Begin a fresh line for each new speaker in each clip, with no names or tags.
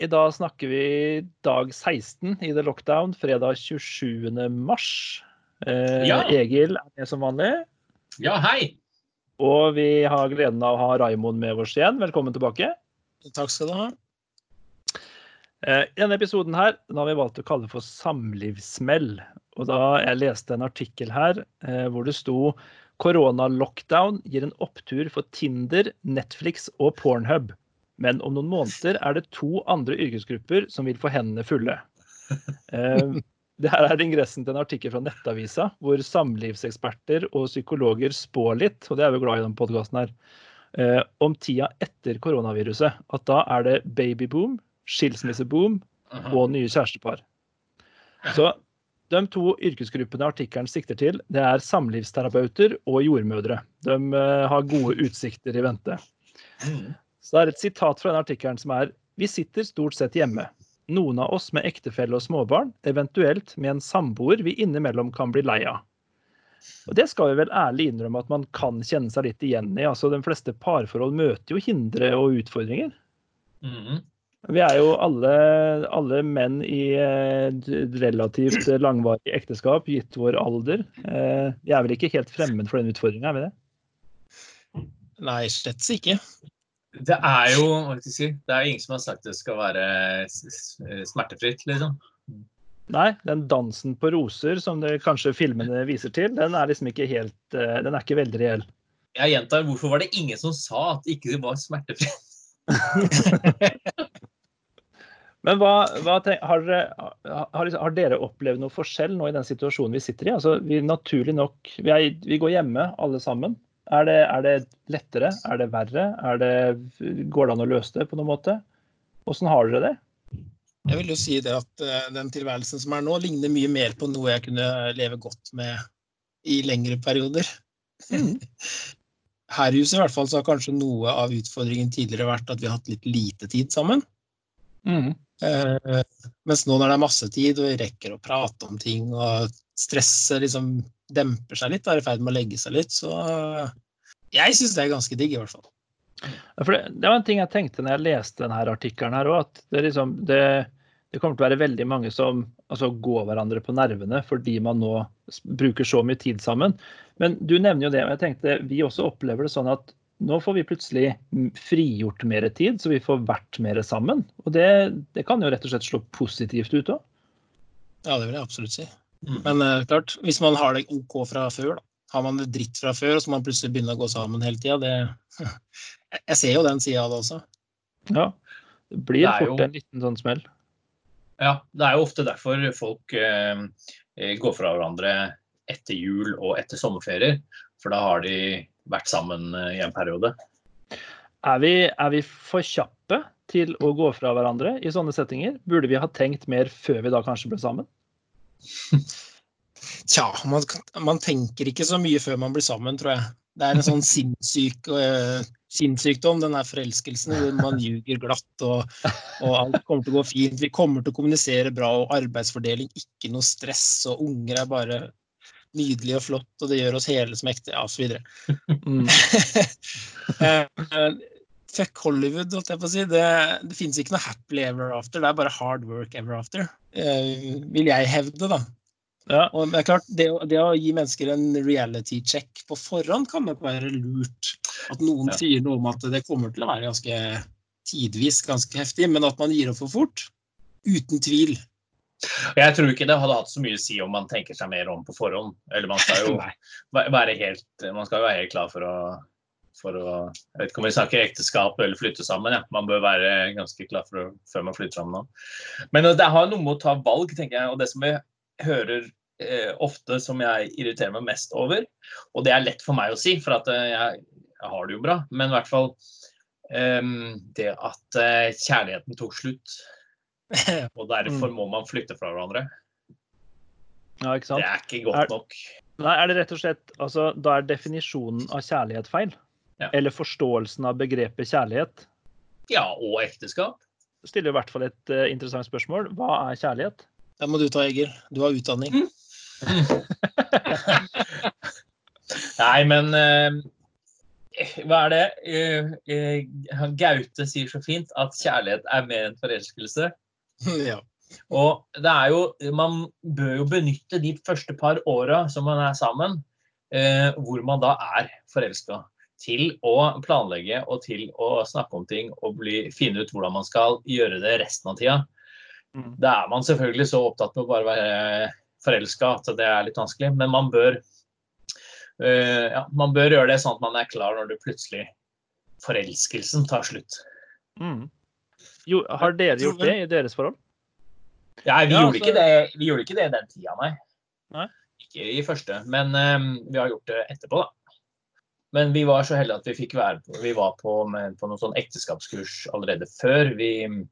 i dag snakker vi dag 16 i The Lockdown, fredag 27. mars. Eh,
Ja.
Egil er med som vanlig.
Ja, hei!
Og vi har gleden av å ha Raimond med oss igjen. Velkommen tilbake.
Takk skal du ha.
Eh, I denne episoden her, den har vi valgt å kalle for samlivssmell. Og da jeg leste en artikkel her eh, hvor det sto Korona-lockdown gir en opptur for Tinder, Netflix og Pornhub. Men om noen måneder er det to andre yrkesgrupper som vil få hendene fulle. Eh, det her er ingressen til en artikkel fra Nettavisa, hvor samlivseksperter og psykologer spår litt, og det er vi glad i den podkasten her, eh, om tida etter koronaviruset. At da er det babyboom, skilsmisseboom og nye kjærestepar. Så de to yrkesgruppene artikkelen sikter til, det er samlivsterapeuter og jordmødre. De eh, har gode utsikter i vente.
Mm.
Så det er et sitat fra den artikkelen som er Vi sitter stort sett hjemme. Noen av oss med ektefelle og småbarn, eventuelt med en samboer vi innimellom kan bli lei av. Og Det skal vi vel ærlig innrømme at man kan kjenne seg litt igjen i. altså De fleste parforhold møter jo hindre og utfordringer.
Mhm.
Vi er jo alle, alle menn i eh, relativt langvarig ekteskap, gitt vår alder. Eh, Vi er vel ikke helt fremmed for den utfordringa, er vi det?
Nei, slett ikke.
Det er jo hva skal jeg si, det er ingen som har sagt det skal være s- smertefritt, liksom.
Nei, den dansen på roser som det kanskje filmene viser til, den er liksom ikke helt eh, Den er ikke veldig reell.
Jeg gjentar, hvorfor var det ingen som sa at ikke det var smertefritt?
Men hva, hva tenk, har, har, har dere opplevd noe forskjell nå i den situasjonen vi sitter i? Altså, vi naturlig nok vi, er, vi går hjemme alle sammen. Er det, er det lettere? Er det verre? Er det, går det an å løse det på noen måte? Åssen har dere det?
Jeg vil jo si det at eh, den tilværelsen som er nå, ligner mye mer på noe jeg kunne leve godt med i lengre perioder. Her i huset i hvert fall så har kanskje noe av utfordringen tidligere vært at vi har hatt litt lite tid sammen.
Mm.
Eh, mens nå når det er masse tid, og vi rekker å prate om ting, og stresse liksom demper seg litt, er i ferd med å legge seg litt, så eh, jeg syns det er ganske digg, i hvert fall.
For det, det var en ting jeg tenkte når jeg leste denne artikkelen her òg, at det, liksom, det, det kommer til å være veldig mange som altså, går hverandre på nervene fordi man nå bruker så mye tid sammen. Men du nevner jo det, og jeg tenkte vi også opplever det sånn at nå får vi plutselig frigjort mer tid, så vi får vært mer sammen. Og det, det kan jo rett og slett slå positivt ut òg.
Ja, det vil jeg absolutt si.
Mm.
Men uh, klart, hvis man har det OK fra før, da. Har man det dritt fra før, og så må man plutselig begynne å gå sammen hele tida, det Jeg- ser jo den sida av det også.
Ja. Det blir
Det
fort
jo-
en liten sånn smell.
Ja, det er jo ofte derfor folk eh, eh, går fra hverandre etter jul og etter sommerferier. For da har de vært sammen eh, i en periode.
Er vi, er vi for kjappe til å gå fra hverandre i sånne settinger? Burde vi ha tenkt mer før vi da kanskje ble sammen?
Tja, man, man tenker ikke så mye før man blir sammen, tror jeg. Det er en sånn sinnssyk uh, sinnssykdom, den her forelskelsen, hvor man ljuger glatt og, og alt kommer til å gå fint. Vi kommer til å kommunisere bra, og arbeidsfordeling, ikke noe stress, og unger er bare nydelig og flott, og det gjør oss hele som ekte, ja, osv.
Mm.
Fuck Hollywood, holdt jeg på å si. Det, det finnes ikke noe happily ever after, det er bare hard work ever after. Eh, vil jeg hevde, da.
Ja.
Og det er klart, det, det å gi mennesker en reality check på forhånd kan nok være lurt. At noen
Ja.
sier noe om at det kommer til å være ganske tidvis ganske heftig, men at man gir opp for fort, uten tvil.
Jeg tror ikke det hadde hatt så mye å si om man tenker seg mer om på forhånd. Eller man skal jo være helt, man skal jo være helt klar for å, for å Jeg vet ikke om vi snakker ekteskap eller flytte sammen. Ja. Man bør være ganske klar for å, før man flytter sammen. Da. Men det har noe med å ta valg, tenker jeg. Og det som jeg hører eh, ofte som jeg irriterer meg mest over, og det er lett for meg å si, for at eh, jeg, jeg har det jo bra, men i hvert fall eh, det at eh, kjærligheten tok slutt, og derfor må man flytte fra hverandre.
ja, ikke sant?
Det er ikke godt nok.
Nei, er det rett og slett altså, Da er definisjonen av kjærlighet feil?
Ja.
Eller forståelsen av begrepet kjærlighet?
Ja, og ekteskap.
Stiller i hvert fall et uh, interessant spørsmål. Hva er kjærlighet?
Det må du ta, Egil. Du har utdanning.
Nei, men uh, Hva er det? uh, eh, Gaute sier så fint at kjærlighet er mer enn forelskelse.
Ja.
Og det er jo, man bør jo benytte de første par åra som man er sammen, eh, hvor man da er forelska, til å planlegge og til å snakke om ting og bli, finne ut hvordan man skal gjøre det resten av tida.
Mm.
Da er man selvfølgelig så opptatt med å bare være forelska at det er litt vanskelig, men man bør, eh, ja, man bør gjøre det sånn at man er klar når det plutselig forelskelsen tar slutt.
Mm. Jo, har dere gjort det i deres forhold?
Ja, vi,
Ja,
gjorde
altså-
ikke det, vi gjorde ikke det den tida, nei.
Nei.
Ikke i første, men eh, vi har gjort det etterpå, da. Men vi var så heldige at vi fikk være på, vi var på, med, på noen sånn ekteskapskurs allerede før vi mm,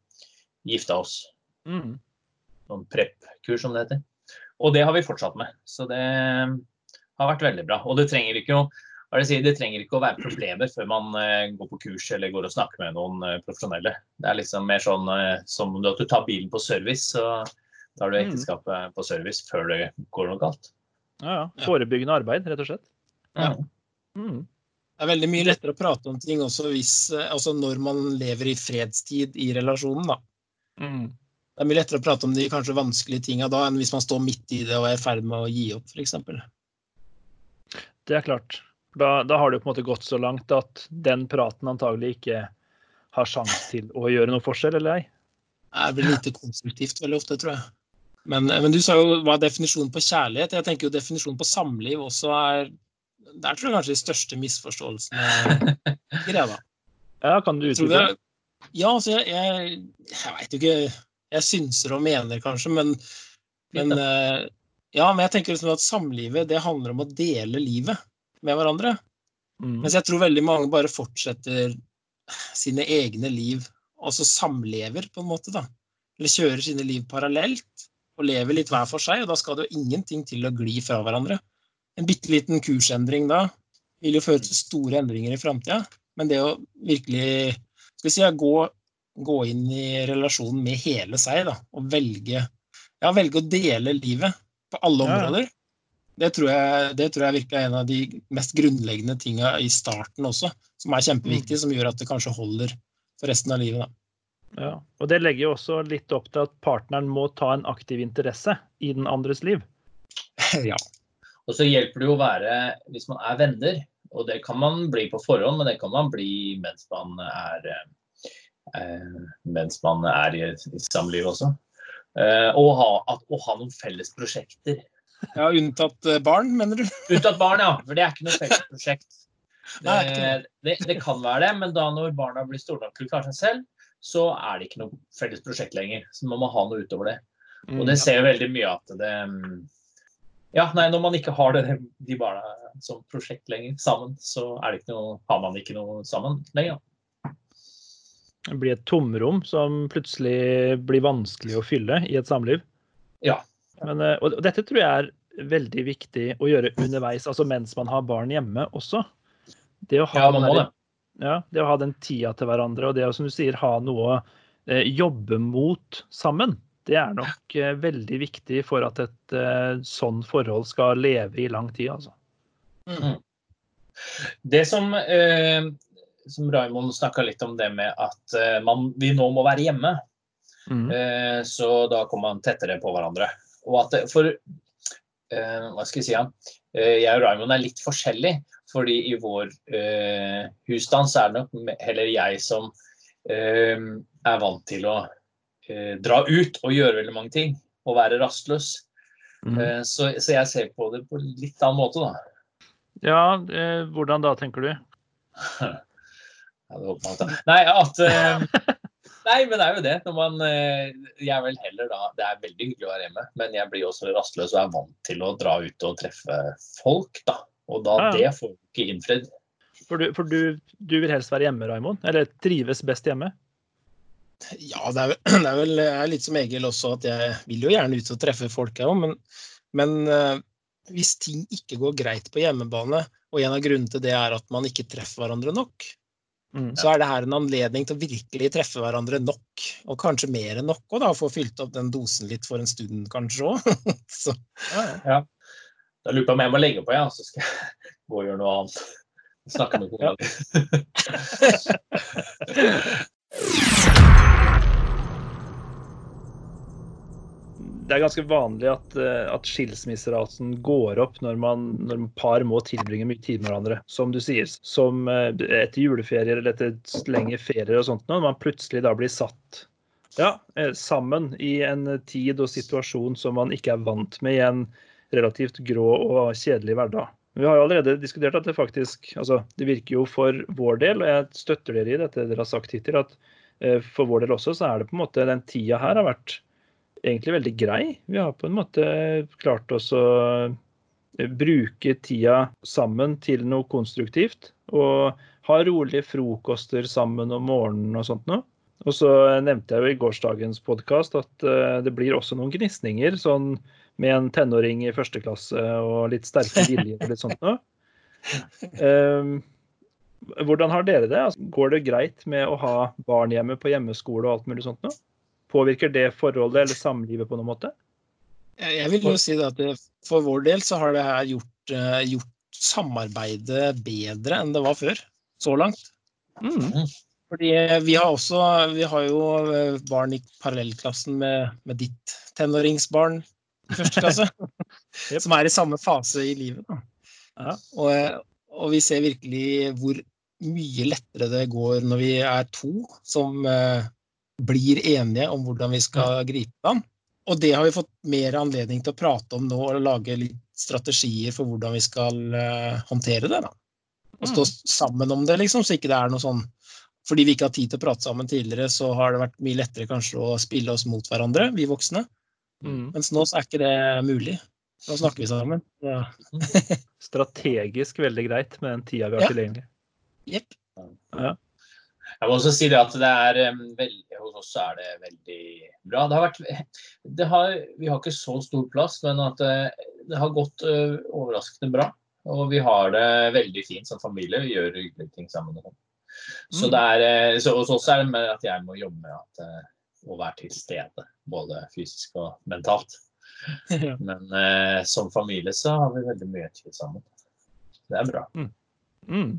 gifta oss.
Mm.
Sånn prep-kurs, som det heter. Og det har vi fortsatt med. Så det har vært veldig bra. Og det trenger ikke å, hva er det, trenger ikke å være problemer før man eh, går på kurs eller går og snakker med noen eh, profesjonelle. Det er liksom mer sånn eh, som at du tar bilen på service, så tar du
Mm.
ekteskapet på service før det går noe galt.
Ja, ja. Forebyggende arbeid, rett og slett.
Ja.
Mm.
Det er veldig mye lettere å prate om ting også hvis, eh, altså når man lever i fredstid i relasjonen. da.
Mm.
Det er mye lettere å prate om de kanskje vanskelige tinga da, enn hvis man står midt i det og er i ferd med å gi opp, f.eks.
Det er klart. Da, da har det på en måte gått så langt at den praten antagelig ikke har sjanse til å gjøre noe forskjell, eller ei?
Det blir lite konstruktivt veldig ofte, tror jeg. Men, men du sa jo hva er definisjonen på kjærlighet. Jeg tenker jo definisjonen på samliv også er Der tror jeg kanskje de største misforståelsene ligger, jeg, da.
Ja, kan du utdype?
Ja, altså, jeg, jeg, jeg veit jo ikke Jeg synser og mener, kanskje, men, men eh, Ja, men jeg tenker liksom at samlivet, det handler om å dele livet med hverandre.
Mm.
Mens jeg tror veldig mange bare fortsetter sine egne liv, altså samlever, på en måte, da. Eller kjører sine liv parallelt og lever litt hver for seg, og da skal det jo ingenting til å gli fra hverandre. En bitte liten kursendring da vil jo føre til store endringer i framtida, men det å virkelig skal vi si, gå, gå inn i relasjonen med hele seg, da, og velge, ja, velge å dele livet på alle
Ja, ja.
områder, det tror, jeg, det tror jeg virkelig er en av de mest grunnleggende tinga i starten også, som er kjempeviktig, som gjør at det kanskje holder for resten av livet. Da.
Ja. Og det legger jo også litt opp til at partneren må ta en aktiv interesse i den andres liv.
ja.
Og så hjelper det jo å være, hvis man er venner, og det kan man bli på forhånd, men det kan man bli mens man er, eh, mens man er i, i samliv også. Eh, og ha, at, å ha noen felles prosjekter.
ja, unntatt eh, barn, mener du?
Unntatt barn, ja. For det er ikke noe felles prosjekt. Det, det, det kan være det, men da når barna blir store nok til å klare seg selv, så er det ikke noe felles prosjekt lenger. Så man må ha noe utover det. Og det ser jo veldig mye at det mm, Ja, nei, når man ikke har det, de barna som prosjekt lenger sammen, så er noe, har man ikke noe sammen lenger.
Det blir et tomrom som plutselig blir vanskelig å fylle i et samliv.
Ja.
Men, eh, og dette tror jeg er veldig viktig å gjøre underveis, altså mens man har barn hjemme også. Det å ha,
Ja, man
den
må
der-
det.
ja, det å ha den tida til hverandre, og det å som du sier, ha noe å eh, jobbe mot sammen, det er nok eh, veldig viktig for at et eh, sånn forhold skal leve i lang tid. Altså.
Det som, eh, som Raimond snakka litt om, det med at eh, man, vi nå må være hjemme.
Mm.
Eh, så da kommer man tettere på hverandre. Og at det, for eh, Hva skal jeg si? Ja? Jeg og Raymond er litt forskjellig. Fordi i vår husstand så er det nok heller jeg som er vant til å eh, dra ut og gjøre veldig mange ting. Og være rastløs.
Mm.
Eh, så, så jeg ser på det på litt annen måte, da.
Ja, eh, hvordan da, tenker du?
Ja, Nei, at eh, Nei, men det er jo det. Når man eh, Jeg er vel heller da Det er veldig hyggelig å være hjemme, men jeg blir også rastløs og er vant til å dra ut og treffe folk, da. Og da
Ja,
det får ikke innfridd.
For, du, for du, du vil helst være hjemme, Raimond? Eller trives best hjemme?
Ja, det er, vel- det er vel jeg er litt som Egil også, at jeg vil jo gjerne ut og treffe folk, jeg òg, men, men eh, hvis ting ikke går greit på hjemmebane, og en av grunnene til det er at man ikke treffer hverandre nok,
Mm.
så er det her en anledning til å virkelig treffe hverandre nok, og kanskje mer enn nok, og da få fylt opp den dosen litt for en stund, kanskje òg. ja,
Ja. Da lurer jeg på om jeg må legge på, ja, så skal jeg gå og gjøre noe annet. Snakke med kona di.
Det er ganske vanlig at, eh, at skilsmisseraten går opp når, man, når par må tilbringe mye tid med hverandre. Som du sier, som eh, etter juleferier eller etter lenge ferier og sånt, når man plutselig da blir satt ja, eh, sammen i en tid og situasjon som man ikke er vant med i en relativt grå og kjedelig hverdag. Vi har jo allerede diskutert at det faktisk altså Det virker jo for vår del, og jeg støtter dere i dette dere har sagt hittil, at for vår del også så er det på en måte den tida her har vært egentlig veldig grei. Vi har på en måte klart oss å eh, bruke tida sammen til noe konstruktivt. Og ha rolige frokoster sammen om morgenen og sånt noe. Og så nevnte jeg jo i gårsdagens podkast at uh, det blir også noen gnisninger sånn med en tenåring i første klasse og litt sterke viljer og litt sånt noe. Um, hvordan har dere det? Altså, går det greit med å ha barn hjemme på hjemmeskole og alt mulig sånt noe? Påvirker det forholdet eller samlivet på noen måte?
Jeg vil jo si at det, for vår del så har det her gjort, uh, gjort, samarbeidet bedre enn det var før. Så langt. Mm. Fordi vi har også Vi har jo eh, barn i parallellklassen med, med ditt tenåringsbarn i første klasse. yep. Som er i samme fase i livet. Ja. Og, og, vi ser virkelig hvor mye lettere det går når vi er to som uh, blir enige om hvordan vi skal gripe an. Og det har vi fått mer anledning til å prate om nå og lage litt strategier for hvordan vi skal uh, håndtere det. da. Og stå mm. sammen om det, liksom, så ikke det er noe sånn Fordi vi ikke har tid til å prate sammen tidligere, så har det vært mye lettere kanskje å spille oss mot hverandre, vi voksne. Mm. Mens nå så er ikke det mulig. Nå snakker vi sammen. Ja.
Strategisk veldig greit med den tida vi har ja. tilgjengelig.
Jepp.
Ja. Jeg må også si det at det er veldig, hos oss er det veldig bra. Det har vært, det har, vi har ikke så stor plass, men at det, det har gått uh, overraskende bra. Og vi har det veldig fint som familie. Vi gjør hyggelige ting sammen. Så, mm. det er, så hos oss er det med at jeg må jobbe med at, å være til stede. Både fysisk og mentalt. Men eh, som familie så har vi veldig mye tid sammen. Det er bra. Mm.
Mm.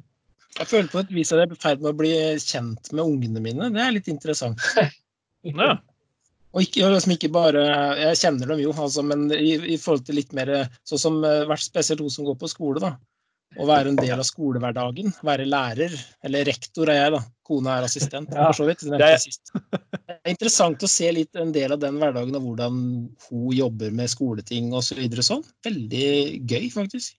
Jeg føler på et vis at jeg er i ferd med å bli kjent med ungene mine. Det er litt interessant.
Ja.
Og ikke, liksom ikke bare Jeg kjenner dem jo, altså, men i, i, forhold til litt mer Sånn som eh, hvert spesielt hun som går på skole, da. Å være en del av skolehverdagen. Være lærer. Eller rektor er jeg, da. Kona er assistent. for så vidt. Det er, det er interessant å se litt en del av den hverdagen og hvordan hun jobber med skoleting osv. Så videre, sånn. Veldig gøy, faktisk.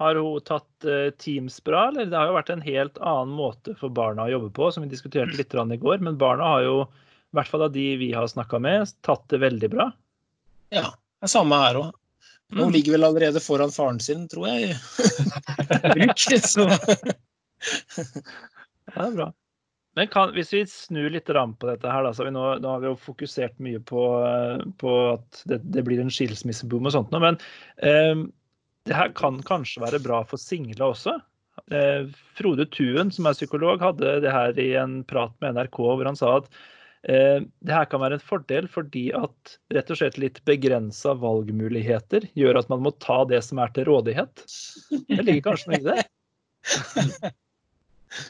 Har hun tatt uh, Teams bra, eller? Det har jo vært en helt annen måte for barna å jobbe på, som vi diskuterte litt i går. Men barna har jo, i hvert fall av de vi har snakka med, tatt det veldig bra.
Ja, det er samme her òg. Hun mm. ligger vel allerede foran faren sin, tror jeg. Bruk, så
Det er bra. Men kan, hvis vi snur litt på dette her, da, så vi nå, nå, har vi jo fokusert mye på, eh, på at det, det, blir en skilsmisseboom og sånt, men eh, det her kan kanskje være bra for single også. Eh, Frode Tuen, som er psykolog, hadde det her i en prat med NRK hvor han sa at eh, det her kan være en fordel fordi at rett og slett litt begrensa valgmuligheter gjør at man må ta det som er til rådighet. Det ligger kanskje noe i det?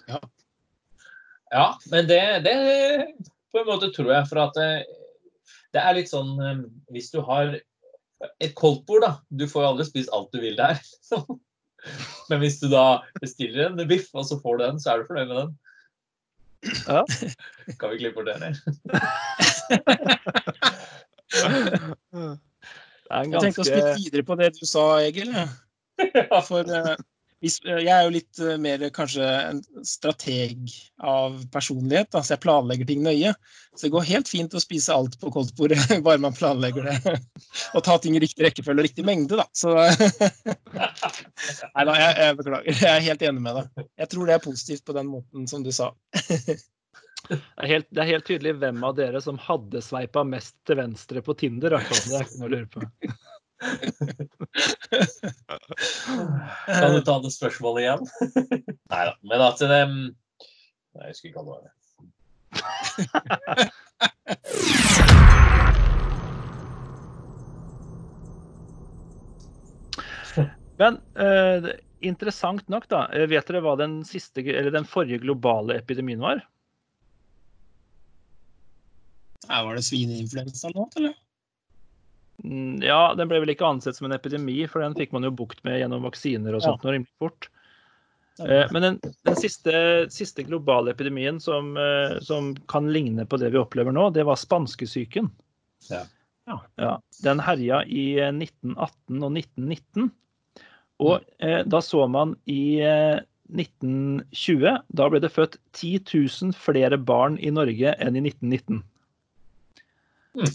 Ja. ja men det, det, på en måte tror jeg, for at det, eh, det er litt sånn eh, Hvis du har et koldtbord, da. Du får jo aldri spist alt du vil der. Men hvis du da bestiller en biff, og så får du den, så er du fornøyd med den. Ja. Kan vi klippe bort det, eller?
Jeg tenkte å spille videre på det du sa, Egil. For uh, jeg er jo litt eh, mer kanskje en strateg av personlighet, da, så jeg planlegger ting nøye. Så det går helt fint å spise alt på koldtbordet, bare man planlegger det. Og ta ting i riktig rekkefølge og riktig mengde, da. Så Nei da, jeg, jeg, beklager. Jeg er helt enig med deg. Jeg tror det er positivt på den måten som du sa.
Det er, helt, det er helt tydelig hvem av dere som hadde sveipa mest til venstre på Tinder. Det er ikke noe å lure på.
kan du ta det spørsmålet igjen? Nei da. Men at det Nei, jeg husker ikke hva det var.
Men uh, interessant nok, da. eh, Vet dere hva den, siste, eller den forrige globale epidemien var?
Her var det svineinfluensa noe, eller?
Mm, Ja, den ble vel ikke ansett som en epidemi, for den fikk man jo bukt med gjennom vaksiner og
Ja.
sånt noe rimelig fort. Eh, Men den, den siste, siste globale epidemien som, eh, som kan ligne på det vi opplever nå, det var spanskesyken.
Ja.
Ja.
Ja, den herja i eh, 1918 og 1919. Og eh, da så man i eh, 1920 Da ble det født 10 000 flere barn i Norge enn i 1919.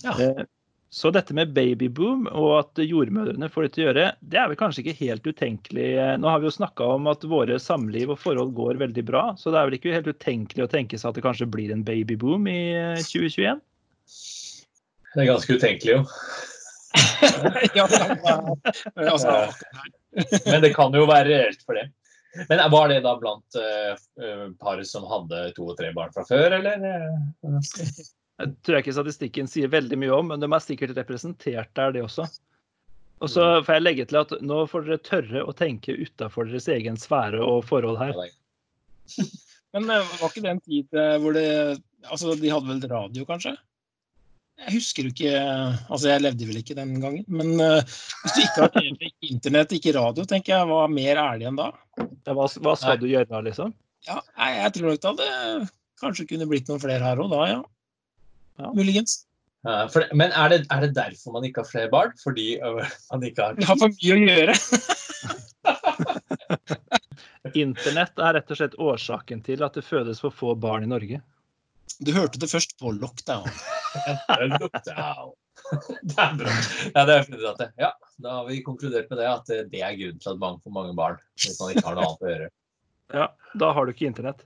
Ja.
Eh, Så dette med babyboom og at jordmødrene får det til å gjøre, det er vel kanskje ikke helt utenkelig. Nå har vi jo snakka om at våre samliv og forhold går veldig bra, så det er vel ikke helt utenkelig å tenke seg at det kanskje blir en babyboom i eh, 2021?
Det er ganske utenkelig, jo.
ja, men, altså,
Men det kan jo være reelt for det. Men var det da blant uh, par som hadde to og tre barn fra før, eller?
Jeg tror jeg ikke statistikken sier veldig mye om, men de er sikkert representert der, det også. Og så får jeg legge til at nå får dere tørre å tenke utafor deres egen sfære og forhold her.
men eh, var ikke det en tid eh, hvor det Altså, de hadde vel radio, kanskje? Jeg husker jo ikke Altså, jeg levde vel ikke den gangen. Men uh, hvis du ikke har TV, ikke internett, ikke radio, tenker jeg, hva mer ærlig enn da?
Hva, hva skal du gjøre, da, liksom?
Ja, nei, jeg tror nok det hadde kanskje kunne blitt noen flere her òg da, ja.
Ja.
Muligens.
Ja, for, men er det, er det derfor man ikke har flere barn? Fordi øh, man ikke har
har for mye å gjøre.
Internett er rett og slett årsaken til at det fødes for få barn i Norge.
Du hørte det først på lockdown.
Lockdown. Det er bra. Ja, det er det. ja, da har vi konkludert med det at det- det er grunnen til at mange får mange barn. Hvis man ikke har noe annet å gjøre.
Ja, da har du ikke internett.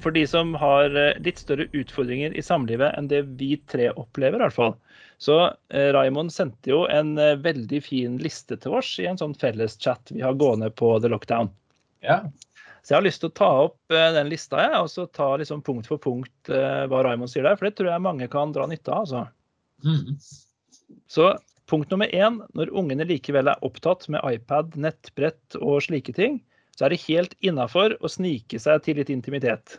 For de som har eh, litt større utfordringer i samlivet enn det vi tre opplever, i hvert fall. Så eh, Raimond sendte jo en eh, veldig fin liste til oss i en sånn felleschat vi har gående på The Lockdown.
Ja,
Så jeg har lyst til å ta opp eh, den lista jeg, og så ta liksom punkt for punkt eh, hva Raimond sier der. For det tror jeg mange kan dra nytte av. altså.
Mm.
Så punkt nummer én, når ungene likevel er opptatt med iPad, nettbrett og slike ting, så er det helt innafor å snike seg til litt intimitet.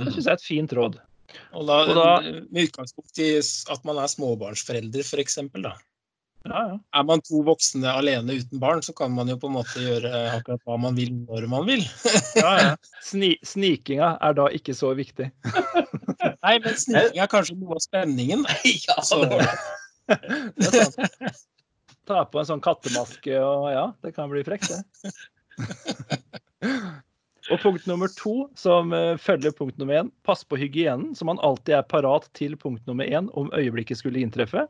Det syns jeg er et fint råd.
Og da,
Og da-
med utgangspunkt i at man er småbarnsforelder, f.eks. da.
Ja, ja.
Er man to voksne alene uten barn, så kan man jo på en måte gjøre akkurat hva man vil når man vil.
ja, ja. Sni snikinga er da ikke så viktig.
Nei, men sniking er kanskje noe av spenningen.
ja
Så,
det det.
Det er sant. Ta på en sånn kattemaske og ja, det kan bli frekt, det. Og punkt nummer to, som eh, følger punkt nummer én, pass på hygienen, så man alltid er parat til punkt nummer én om øyeblikket skulle inntreffe.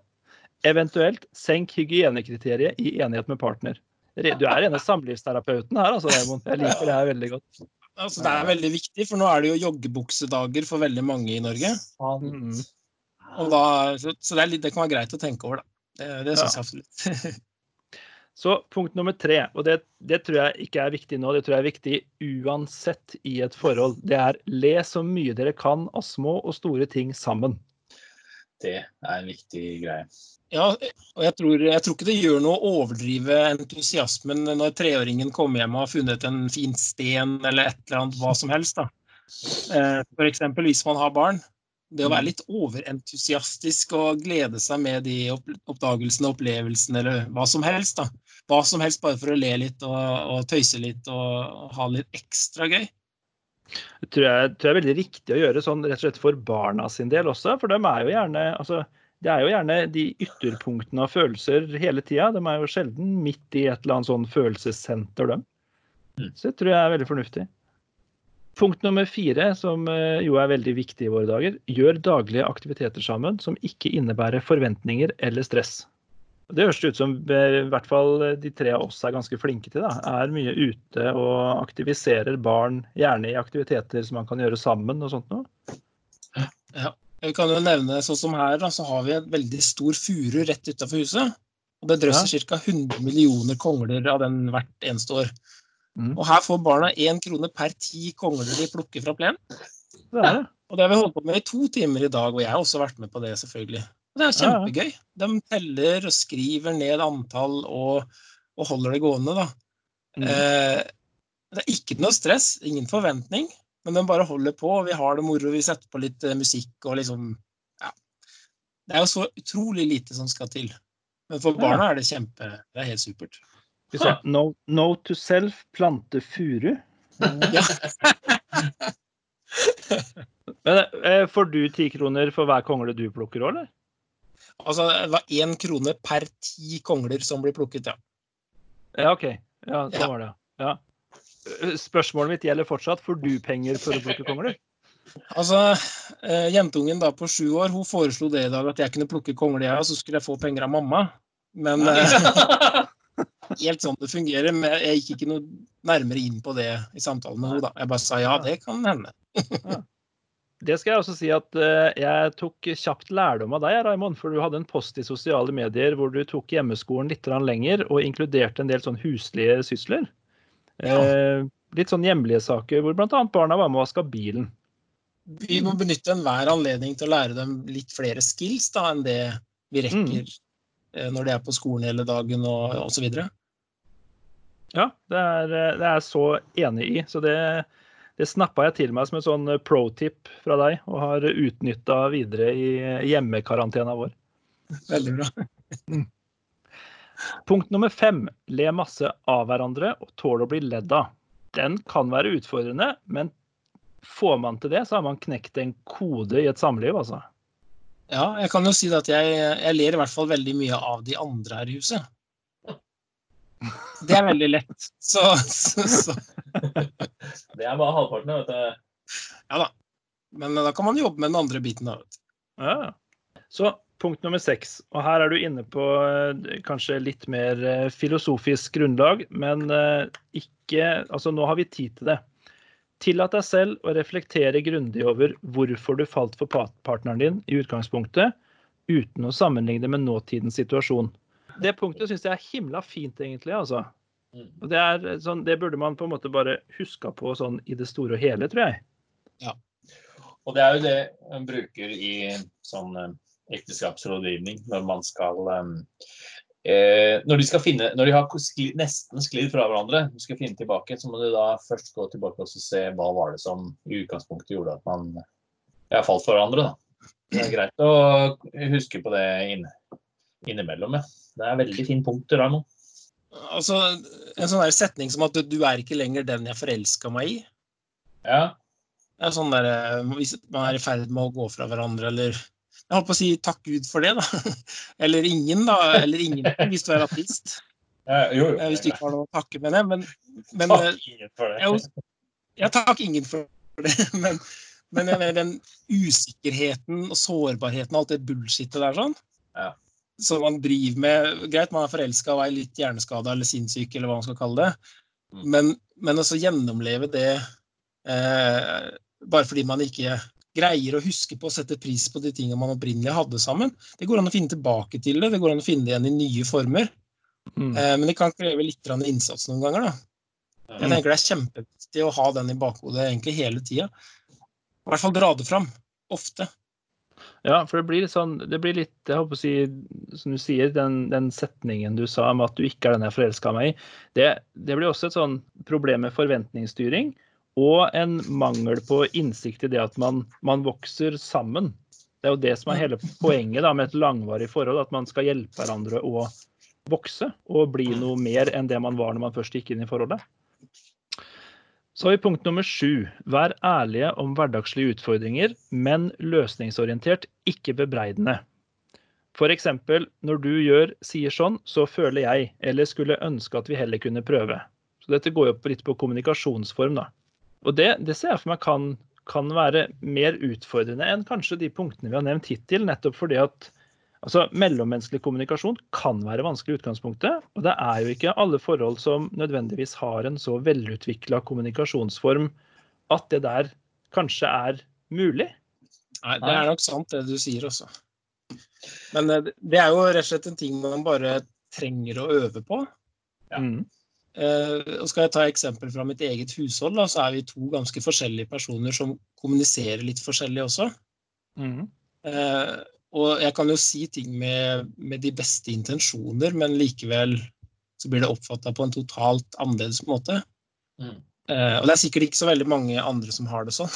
Eventuelt senk hygienekriteriet i enighet med partner. Du er en av samlivsterapeutene her, altså, Raymond. Jeg liker det her veldig godt.
altså, det er veldig viktig, for nå er det jo joggebuksedager for veldig mange i Norge.
Mm.
Og da, så så det, er litt, det kan være greit å tenke over, da. Det, det syns
Ja.
jeg absolutt.
Så punkt nummer tre, og det, det tror jeg ikke er viktig nå, det tror jeg er viktig uansett i et forhold, det er le så mye dere kan av små og store ting sammen.
Det er en viktig greie.
Ja, og jeg tror, jeg tror ikke det gjør noe å overdrive entusiasmen når treåringen kommer hjem og har funnet en fin sten eller et eller annet, hva som helst. da. F.eks. For eksempel hvis man har barn. Det å være litt overentusiastisk og glede seg med de oppdagelsene oppdagelsene, opplevelsene eller hva som helst. da. Hva som helst bare for å le litt og, og tøyse litt og ha litt ekstra gøy.
Det tror jeg, tror jeg er veldig riktig å gjøre sånn rett og slett for barna sin del også, for de er jo gjerne altså, det er jo gjerne de ytterpunktene av følelser hele tida. De er jo sjelden midt i et eller annet sånn følelsessenter, dem.
Mm.
Så det tror jeg er veldig fornuftig. Punkt nummer fire, som eh, jo er veldig viktig i våre dager, gjør daglige aktiviteter sammen som ikke innebærer forventninger eller stress. Det høres ut som eh, i hvert fall de tre av oss er ganske flinke til. Da. Er mye ute og aktiviserer barn, gjerne i aktiviteter som man kan gjøre sammen og sånt noe.
Vi kan jo nevne, sånn som her, da, så har vi en veldig stor furu rett utafor huset. Og det drøsser ca. 100 millioner kongler av den hvert eneste år.
Mm.
Og her får barna én krone per ti kongler de plukker fra plenen.
Det det.
Og det har vi holdt på med i to timer i dag, og jeg har også vært med på det, selvfølgelig. Det er kjempegøy. De teller og skriver ned antall og, og holder det gående, da.
Mm.
Eh, det er ikke noe stress, ingen forventning, men de bare holder på. Vi har det moro, vi setter på litt eh, musikk og liksom Ja. Det er jo så utrolig lite som skal til. Men for barna er det kjempe Det er helt supert.
No, no to self, plante furu.
Ja.
Men eh, Får du ti kroner for hver kongle du plukker òg, eller?
Altså, det var én krone per ti kongler som blir plukket, ja.
Ja, OK. Ja,
så
var det. Ja. Spørsmålet mitt gjelder fortsatt. Får du penger for å plukke kongler?
Altså, eh, jentungen da på sju år, hun foreslo det i dag at jeg kunne plukke kongler, jeg, og så skulle jeg få penger av mamma. Men eh, helt sånn det fungerer. Men jeg gikk ikke noe nærmere inn på det i samtalen med henne. da. Jeg bare sa ja, det kan hende.
Det skal jeg også si at eh, jeg tok kjapt lærdom av deg, Raimond. For du hadde en post i sosiale medier hvor du tok hjemmeskolen litt lenger og inkluderte en del sånn huslige sysler. Ja. litt sånn hjemlige saker hvor bl.a. barna var med og vaska bilen.
Vi må benytte enhver anledning til å lære dem litt flere skills da, enn det vi rekker mm. når de er på skolen hele dagen og osv.
Ja, det er, eh, det er jeg så enig i. Så det, det snappa jeg til meg som en sånn eh, pro-tip fra deg, og har utnytta videre i hjemmekarantena vår.
Veldig bra.
Punkt nummer fem. Le masse av hverandre og tåle å bli ledd av. Den kan være utfordrende, men får man til det, så har man knekt en kode i et samliv, altså.
Ja, jeg kan jo si at jeg, jeg ler i hvert fall veldig mye av de andre her i huset. Det er veldig lett. Så, så, så
Det er bare halvparten. vet du.
ja da. Men da kan man jobbe med den andre biten, da. vet du.
Ja. Så punkt nummer seks. Og her er du inne på eh, kanskje litt mer eh, filosofisk grunnlag, men eh, ikke Altså, nå har vi tid til det. Tillat deg selv å reflektere grundig over hvorfor du falt for partneren din i utgangspunktet, uten å sammenligne med nåtidens situasjon. Det punktet syns jeg er himla fint, egentlig. altså.
Mm.
Og det, er sånn, det burde man på en måte bare huska på sånn i det store og hele, tror jeg.
Og det er jo det man bruker i sånn eh, ekteskapsrådgivning når man skal um, eh, Når de skal finne Når de har skli, nesten sklidd fra hverandre, du skal finne tilbake, så må du da først gå tilbake og se hva var det som i utgangspunktet gjorde at man ja, falt for hverandre. da. Det er greit å huske på det inn, innimellom. Ja. Det er veldig fine punkter der nå.
Altså, en sånn der setning som at du, du er ikke lenger den jeg forelska meg i.
Ja,
Det er sånn der, eh, Hvis man er i ferd med å gå fra hverandre, eller Jeg holdt på å si takk Gud for det, da. Eller ingen, da. Eller ingen hvis du er artist.
ja jo, jo.
Eh, Hvis du ikke har noe å takke med det. Men, men eh,
Takk ingen for det.
jeg, jeg takker ingen for det. Men, men jeg mener, den usikkerheten og sårbarheten og alt det bullshitet der sånn,
Ja.
Som man driver med Greit, man er forelska og er litt hjerneskada eller sinnssyk, eller hva man skal kalle det,
Mm.
men, men også gjennomleve det eh, bare fordi man ikke greier å huske på å sette pris på de tingene man opprinnelig hadde sammen. Det går an å finne tilbake til det, det går an å finne det igjen i nye former.
Mm.
Eh, men det kan kreve litt innsats noen ganger. da. Jeg
Mm.
tenker det er kjempeviktig å ha den i bakhodet egentlig hele tida. I hvert fall dra det fram. Ofte.
Ja, for det blir litt sånn Det blir litt, jeg håper å si, som du sier, den, den setningen du sa om at du ikke er den jeg forelska meg i, det, det blir også et sånn problem med forventningsstyring. Og en mangel på innsikt i det at man, man vokser sammen. Det er jo det som er hele poenget da, med et langvarig forhold, at man skal hjelpe hverandre å vokse og bli noe mer enn det man var når man først gikk inn i forholdet. Så har vi punkt nummer sju. Vær ærlige om hverdagslige utfordringer, men løsningsorientert, ikke bebreidende. F.eks.: Når du gjør, sier sånn, så føler jeg, eller skulle ønske at vi heller kunne prøve. Så dette går jo litt på kommunikasjonsform, da. Og det, det ser jeg for meg kan, kan være mer utfordrende enn kanskje de punktene vi har nevnt hittil, nettopp fordi at altså, mellommenneskelig kommunikasjon kan være vanskelig i utgangspunktet. Og det er jo ikke alle forhold som nødvendigvis har en så velutvikla kommunikasjonsform at det der kanskje er mulig.
Nei, det er nok sant, det du sier også. Men eh, det er jo rett og slett en ting man bare trenger å øve på.
Ja.
Mm.
Eh, og skal jeg ta eksempel fra mitt eget hushold, da, så er vi to ganske forskjellige personer som kommuniserer litt forskjellig også.
Mm.
Eh, og jeg kan jo si ting med, med de beste intensjoner, men likevel så blir det oppfatta på en totalt annerledes måte.
Mm.
Eh, og det er sikkert ikke så veldig mange andre som har det sånn.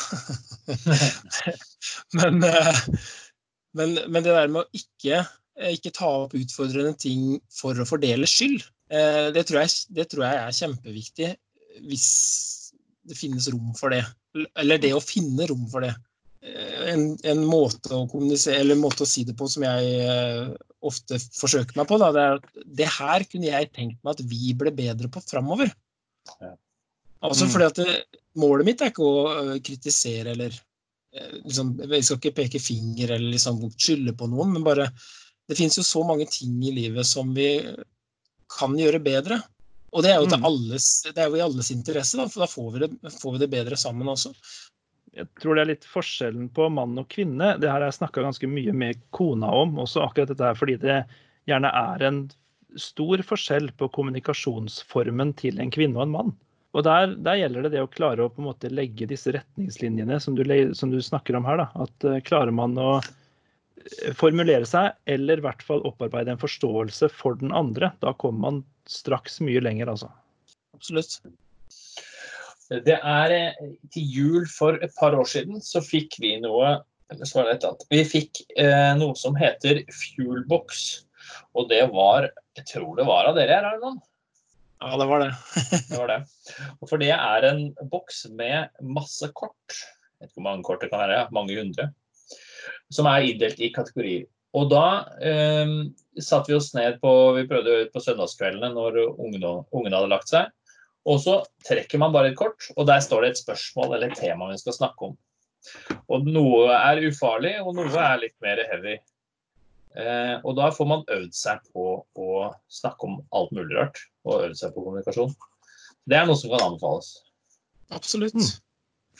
men, eh, men, men, det der med å ikke, eh, ikke, ta opp utfordrende ting for å fordele skyld, eh, det, tror jeg, det tror jeg er kjempeviktig hvis det finnes rom for det. Eller det å finne rom for det. Eh, en, en, måte å kommunisere, eller en måte å si det på som jeg uh, ofte forsøker meg på, da, det er at det her kunne jeg tenkt meg at vi ble bedre på framover. Ja. Altså mm. fordi at det, Målet mitt er ikke å uh, kritisere eller uh, liksom, Jeg skal ikke peke finger eller liksom skylde på noen, men bare Det finnes jo så mange ting i livet som vi kan gjøre bedre. Og det er jo, mm. alles, det er jo i alles interesse, da, for da får vi, det, får vi det bedre sammen også
jeg tror det er litt forskjellen på mann og kvinne. Det her har jeg snakka ganske mye med kona om, også akkurat dette her, fordi det gjerne er en stor forskjell på kommunikasjonsformen til en kvinne og en mann. Og der, der gjelder det det å klare å på en måte legge disse retningslinjene som du, som du snakker om her. Da. At uh, Klarer man å eh, formulere seg, eller i hvert fall opparbeide en forståelse for den andre, da kommer man straks mye lenger, altså.
Absolutt.
Det er eh, til jul for et par år siden så fikk vi noe. Vi fikk eh, noe som heter Fuelbox. Og det var Jeg tror det var av dere her, er?
Ja, det var det.
det var det. Og for det er en boks med masse kort. Jeg vet ikke hvor mange kort det kan være, mange hundre. Som er inndelt i kategorier. Og da eh, satte vi oss ned på Vi prøvde på søndagskveldene når ungene, ungene hadde lagt seg. Og så trekker man bare et kort, og der står det et spørsmål eller et tema vi skal snakke om. Og noe er ufarlig, og noe er litt mer heavy. Eh, og da får man øvd seg på å snakke om alt mulig rart, og øvd seg på kommunikasjon. Det er noe som kan anbefales.
Absolutt.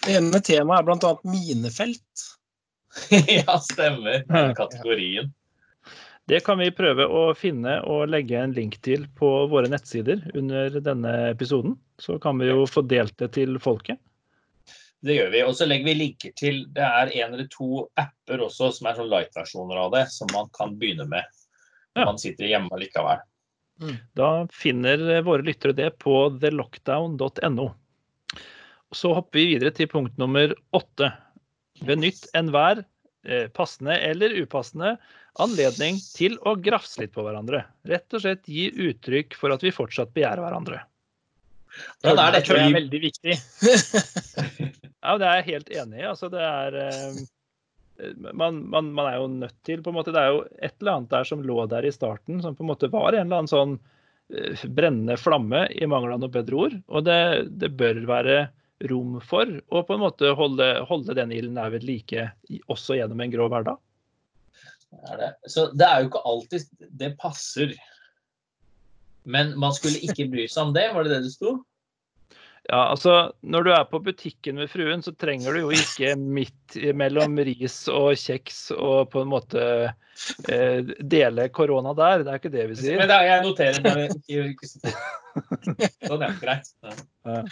Det ene temaet er bl.a. minefelt.
ja, stemmer. Kategorien.
Det kan vi prøve å finne og legge en link til på våre nettsider under denne episoden. Så kan vi jo få delt det til folket.
Det gjør vi. Og så legger vi linker til Det er en eller to apper også som er sånn light-versjoner av det, som man kan begynne med når ja. man sitter hjemme likevel.
Mm. Da finner våre lyttere det på thelockdown.no. Så hopper vi videre til punkt nummer åtte. Benytt enhver passende eller upassende anledning til å grafse litt på hverandre. Rett og slett gi uttrykk for at vi fortsatt begjærer hverandre.
Ja, det er, det tror jeg er veldig viktig.
ja, det er jeg helt enig i. Altså, det er eh, man, man, man, er jo nødt til på en måte, Det er jo et eller annet der som lå der i starten, som på en måte var en eller annen sånn eh, brennende flamme i mangel av noe bedre ord. Og det, det, bør være rom for å på en måte holde, holde den ilden der ved like også gjennom en grå hverdag.
Er det. Så det er jo ikke alltid det passer. Men man skulle ikke bry seg om det, var det det det sto?
Ja, altså Når du er på butikken med fruen, så trenger du jo ikke midt mellom ris og kjeks og på en måte eh, dele korona der. Det er ikke det vi sier.
Men da, jeg noterer det. Sånn, ja. Greit. Ja.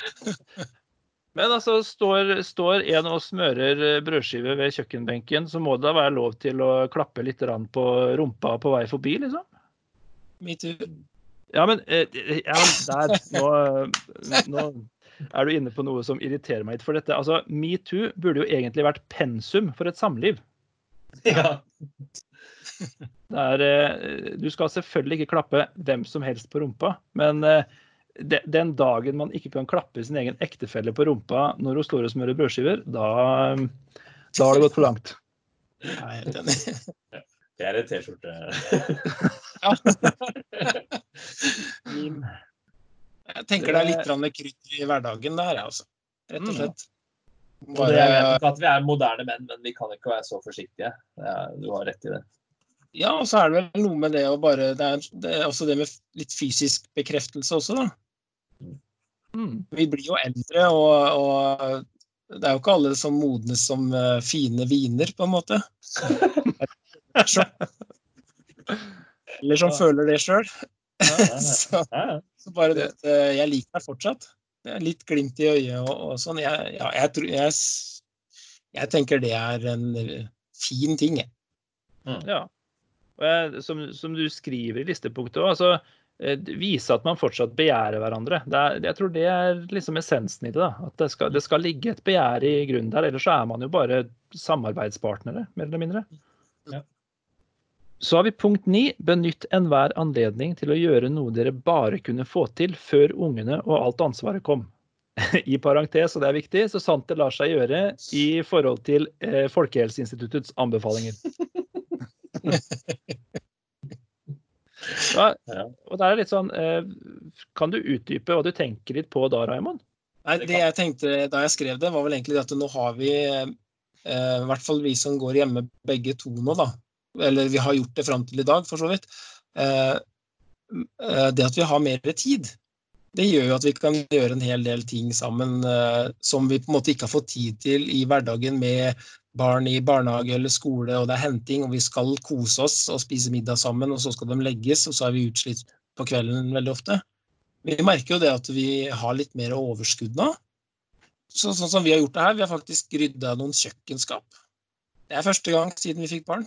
Men altså, står, står en og smører eh, brødskive ved kjøkkenbenken, så må det da være lov til å klappe litt på rumpa på vei forbi, liksom?
Metoo.
Ja, men eh, ja, der nå, nå, er du inne på noe som irriterer meg litt. For dette, altså, metoo burde jo egentlig vært pensum for et samliv.
Ja.
Er, eh, du skal selvfølgelig ikke klappe hvem som helst på rumpa, men den dagen man ikke kan klappe sin egen ektefelle på rumpa når hun står og smører brødskiver, da, da har det gått for langt.
Det er en T-skjorte.
Jeg tenker det er litt krydder i hverdagen der, altså. Rett og mm. slett.
Bare... Jeg vet ikke at vi er moderne menn, men vi kan ikke være så forsiktige. Du har rett i det.
Ja, og så er det vel noe med det å bare det er, det er, også det med litt fysisk bekreftelse også, da. Mm. Vi blir jo eldre, og, og, det er jo ikke alle som modnes som uh, fine viner, på en måte. Eller som føler det sjøl. så, så, bare det at uh, jeg liker deg fortsatt. Litt glimt i øyet og, og sånn. Jeg, ja, jeg, jeg, jeg, tenker det er en fin ting, jeg.
Ja. Og jeg, som, som du skriver i listepunktet òg, altså eh, vise at man fortsatt begjærer hverandre. Det er, jeg tror det er liksom essensen i det. da, At det skal, det skal ligge et begjær i grunnen der. Ellers så er man jo bare samarbeidspartnere, mer eller mindre.
Ja.
Så har vi punkt ni. Benytt enhver anledning til å gjøre noe dere bare kunne få til før ungene og alt ansvaret kom. I parentes, og det er viktig, så sant det lar seg gjøre i forhold til eh, Folkehelseinstituttets anbefalinger. Ja, og det er litt sånn eh, Kan du utdype hva du tenker litt på da, Raymond?
Nei, det jeg tenkte da jeg skrev det, var vel egentlig at nå har vi, eh, i hvert fall vi som går hjemme begge to nå, da, eller vi har gjort det fram til i dag, for så vidt, eh, eh, det at vi har mer tid, det gjør jo at vi kan gjøre en hel del ting sammen som vi på en måte ikke har fått tid til i hverdagen med barn i barnehage eller skole, og det er henting, og vi skal kose oss og spise middag sammen, og så skal de legges, og så er vi utslitt på kvelden veldig ofte. Vi merker jo det at vi har litt mer overskudd nå. Så, sånn som vi har gjort det her, vi har faktisk rydda noen kjøkkenskap. Det er første gang siden vi fikk barn.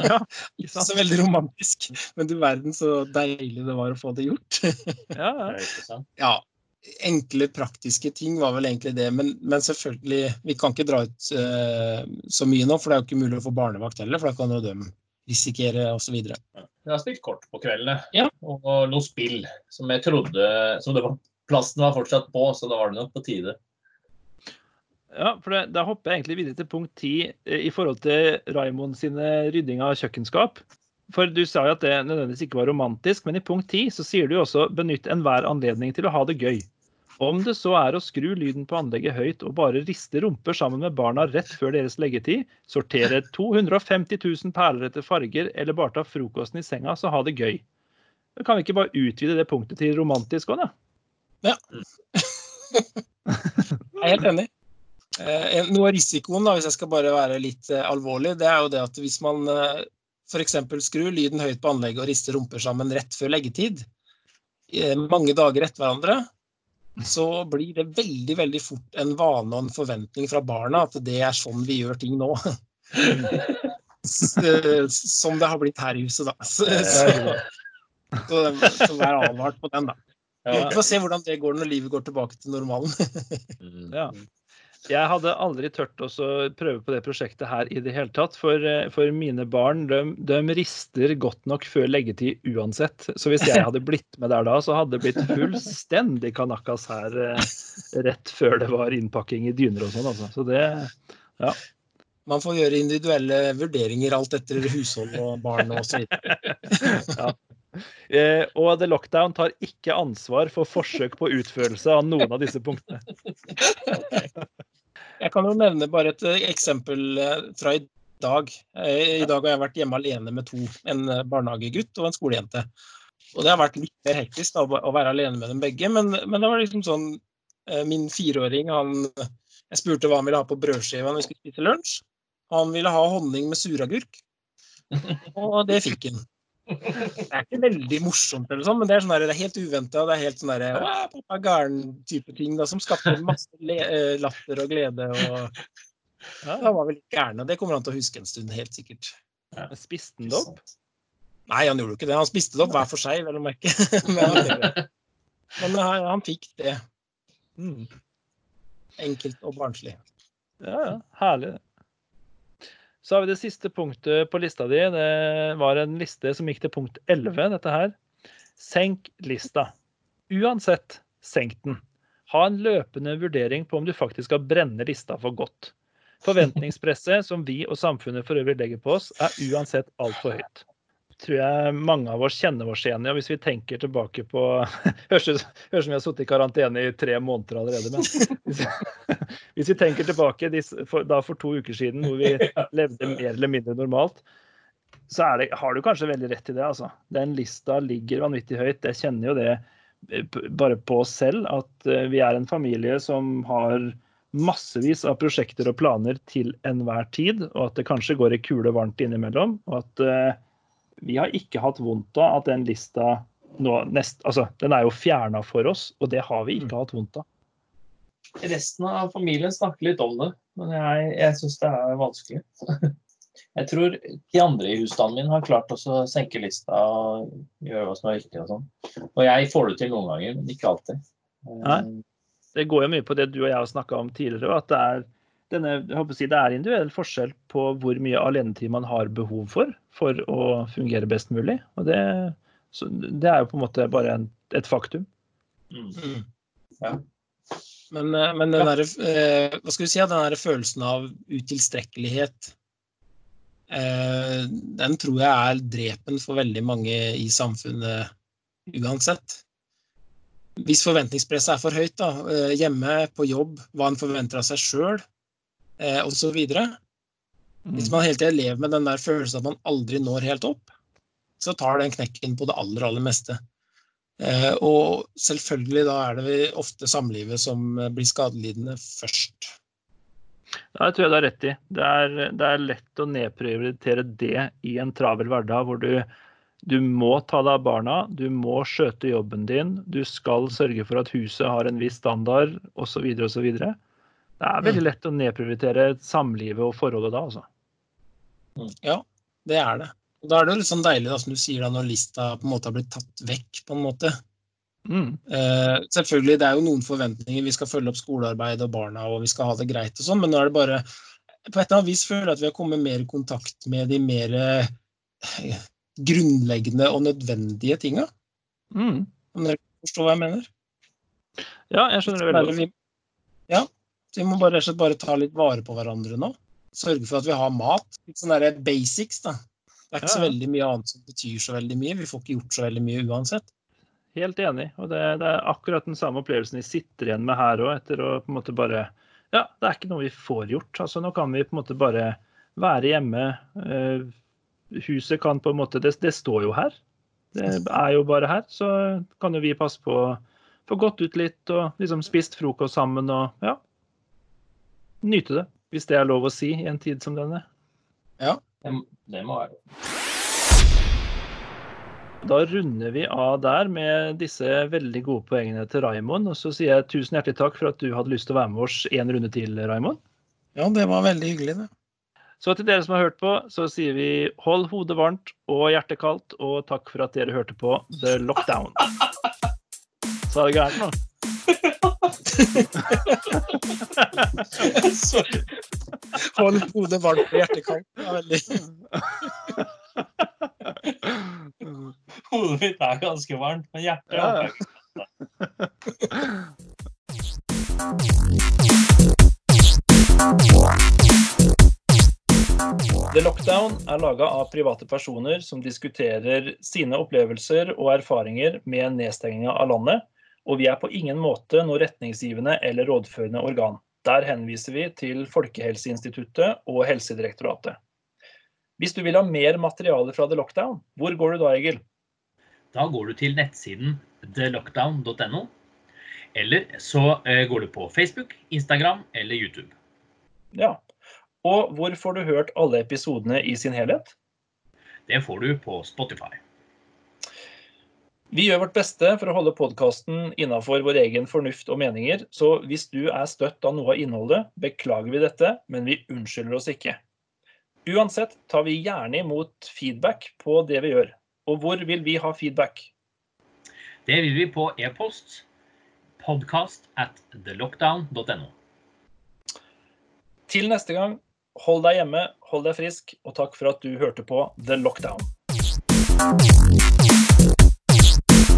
Ja,
Ikke så veldig romantisk, men du verden så deilig det var å få det gjort.
ja, ja.
Det ikke sant.
ja, enkle, praktiske ting var vel egentlig det, men, men selvfølgelig, vi kan ikke dra ut uh, så mye nå, for det er jo ikke mulig å få barnevakt heller, for da kan jo de risikere osv.
Jeg har spilt kort på kveldene,
Ja.
og noe spill som jeg trodde som det var, Plassen var fortsatt på, så da var det nok på tide.
ja for det, Da hopper jeg egentlig videre til punkt ti eh, i forhold til Raimond sine rydding av kjøkkenskap. For du sa jo at det nødvendigvis ikke var romantisk, men i punkt ti så sier du jo også benytt enhver anledning til å ha det gøy. Om det så er å skru lyden på anlegget høyt og bare riste rumper sammen med barna rett før deres leggetid, sortere 250 000 perler etter farger eller bare ta frokosten i senga, så ha det gøy. Da kan vi ikke bare utvide det punktet til romantisk òg, da?
Jeg er helt enig. Eh, noe av risikoen, da, hvis jeg skal bare være litt eh, alvorlig, det er jo det at hvis man eh, f.eks. skru lyden høyt på anlegget og rister rumper sammen rett før leggetid, eh, mange dager etter hverandre, så blir det veldig veldig fort en vane og en forventning fra barna at det er sånn vi gjør ting nå. Eh, Som det har blitt her i huset, da. Så, så, så, så vær advart på den, da. Vi får se hvordan det går når livet går tilbake til normalen.
Mm.
Ja. Jeg hadde aldri tørt å prøve på det prosjektet her i det hele tatt. For, eh, for mine barn de, de rister godt nok før leggetid uansett. Så hvis jeg hadde blitt med der da, så hadde det blitt fullstendig kanakas her eh, rett før det var innpakking i dyner og sånn. Altså. Så det
Man får gjøre individuelle vurderinger alt etter hushold og barn og så videre.
eh, Og The Lockdown tar ikke ansvar for forsøk på utførelse av noen av disse punktene.
Jeg kan jo nevne bare et eh, eksempel eh, fra i dag. Eh, I dag har jeg vært hjemme alene med to. En eh, barnehagegutt og en skolejente. Og det har vært litt mer hektisk da, å være alene med dem begge, men, men det var liksom sånn Min fireåring, han Jeg spurte hva han ville ha på brødskiva når vi skulle spise lunsj. Han ville ha honning med suragurk. Og det fikk han. Det er ikke veldig morsomt, eller sånn, men det er, sånn der, det er helt uventa. Det er helt sånn der, pappa gæren-type ting da, som skapte masse le eh, latter og glede. og ja, Han var veldig gæren, og Det kommer han til å huske en stund, helt sikkert.
Spiste han det opp?
Nei, han gjorde jo ikke det. Han spiste det opp hver for seg, vel å merke. Men, han, men han, fikk det.
Mm.
Enkelt og barnslig.
Ja, ja. Herlig. Så har vi det siste punktet på lista di. Det var en liste som gikk til punkt 11, dette her. Senk lista. Uansett, senk den. Ha en løpende vurdering på om du faktisk skal brenne lista for godt. Forventningspresset som vi og samfunnet for øvrig legger på oss, er uansett altfor høyt. Tror jeg mange av oss kjenner oss igjen i. Og hvis vi tenker tilbake på Høres ut som vi har sittet i karantene i tre måneder allerede. Men hvis, hvis vi tenker tilbake for, da for to uker siden, hvor vi levde mer eller mindre normalt, så er det, har du kanskje veldig rett i det. altså. Den lista ligger vanvittig høyt. Jeg kjenner jo det eh, bare på oss selv, at eh, vi er en familie som har massevis av prosjekter og planer til enhver tid, og at det kanskje går i kule varmt innimellom. og at eh, vi har ikke hatt vondt av at den lista nå nest, altså, Den er jo fjerna for oss, og det har vi ikke hatt vondt av.
Resten av familien snakker litt om det, men jeg, jeg syns det er vanskelig. Jeg tror de andre i husstanden min har klart også å senke lista og gjøre hva som er viktig og sånn. Og jeg får det til noen ganger, men ikke alltid.
Nei. Det går jo mye på det du og jeg har snakka om tidligere, at det er, denne, jeg håper å si, det er individuell forskjell på hvor mye alenetid man har behov for for å fungere best mulig. Og det, så det er jo på en måte bare en, et faktum.
Mm.
Mm.
Ja.
Men, eh, men den derre eh, hva skal vi si, den derre følelsen av utilstrekkelighet, eh, den tror jeg er drepen for veldig mange i samfunnet uansett. Hvis forventningspresset er for høyt, da, hjemme, på jobb, hva en forventer av seg sjøl, eh, osv. Hvis man hele tida lever med den der følelsen at man aldri når helt opp, så tar den knekken på det aller, aller meste. Eh, og selvfølgelig da er det ofte samlivet som eh, blir skadelidende først.
Ja, det tror jeg du har rett i. Det er, det er lett å nedprioritere det i en travel hverdag hvor du, du må ta deg av barna, du må skjøte jobben din, du skal sørge for at huset har en viss standard osv. osv. Det er veldig lett å nedprioritere samlivet og forholdet da, altså.
Ja, Det er det. Og da er det jo litt sånn deilig, da, som du sier, da, når lista på en måte har blitt tatt vekk, på en måte.
Mm.
Eh, selvfølgelig, det er jo noen forventninger. Vi skal følge opp skolearbeid og barna, og vi skal ha det greit og sånn, men nå er det bare På et eller annet vis føler jeg at vi har kommet mer i kontakt med de mer eh, grunnleggende og nødvendige tinga.
Mm.
Om dere forstår hva jeg mener?
Ja, jeg skjønner det veldig godt.
ja, så vi må bare, bare ta litt vare på hverandre nå. Sørge for at vi har mat. Litt sånn derre basics, da. Det er ikke
Ja, så
veldig mye annet som betyr så veldig mye. Vi får ikke gjort så veldig mye uansett.
Helt enig. Og det, det er akkurat den samme opplevelsen vi sitter igjen med her òg, etter å på en måte bare Ja, det er ikke noe vi får gjort. Altså, nå kan vi på en måte bare være hjemme. Eh, huset kan på en måte det, det står jo her. Det er jo bare her. Så kan jo vi passe på å få gått ut litt og liksom spist frokost sammen og ja. Nyte det, hvis det er lov å si i en tid som denne.
Det, det må være
Da runder vi av der med disse veldig gode poengene til Raimond. Og så sier jeg tusen hjertelig takk for at du hadde lyst til å være med oss en runde til, Raimond.
Ja, det var veldig hyggelig, det.
Så til dere som har hørt på, så sier vi hold hodet varmt og hjertet kaldt, og takk for at dere hørte på The Lockdown. Sa det gærent nå?
Sorry.
Hold hodet varmt og hjertet kaldt.
Hodet mitt er ganske varmt, men hjertet
Ja, The Lockdown er laga av private personer som diskuterer sine opplevelser og erfaringer med nedstenginga av landet, og vi er på ingen måte noe retningsgivende eller rådførende organ. Der henviser vi til Folkehelseinstituttet og Helsedirektoratet. Hvis du vil ha mer materiale fra The Lockdown, hvor går du da, Egil?
Da går du til nettsiden thelockdown.no. Eller så eh, går du på Facebook, Instagram eller YouTube.
Ja. Og hvor får du hørt alle episodene i sin helhet?
Det får du på Spotify.
Vi gjør vårt beste for å holde podkasten innafor vår egen fornuft og meninger, så hvis du er støtt av noe av innholdet, beklager vi dette, men vi unnskylder oss ikke. Uansett tar vi gjerne imot feedback på det vi gjør. Og hvor vil vi ha feedback?
Det vil vi på e-post podcast at thelockdown.no.
Til neste gang, hold deg hjemme, hold deg frisk, og takk for at du hørte på The Lockdown.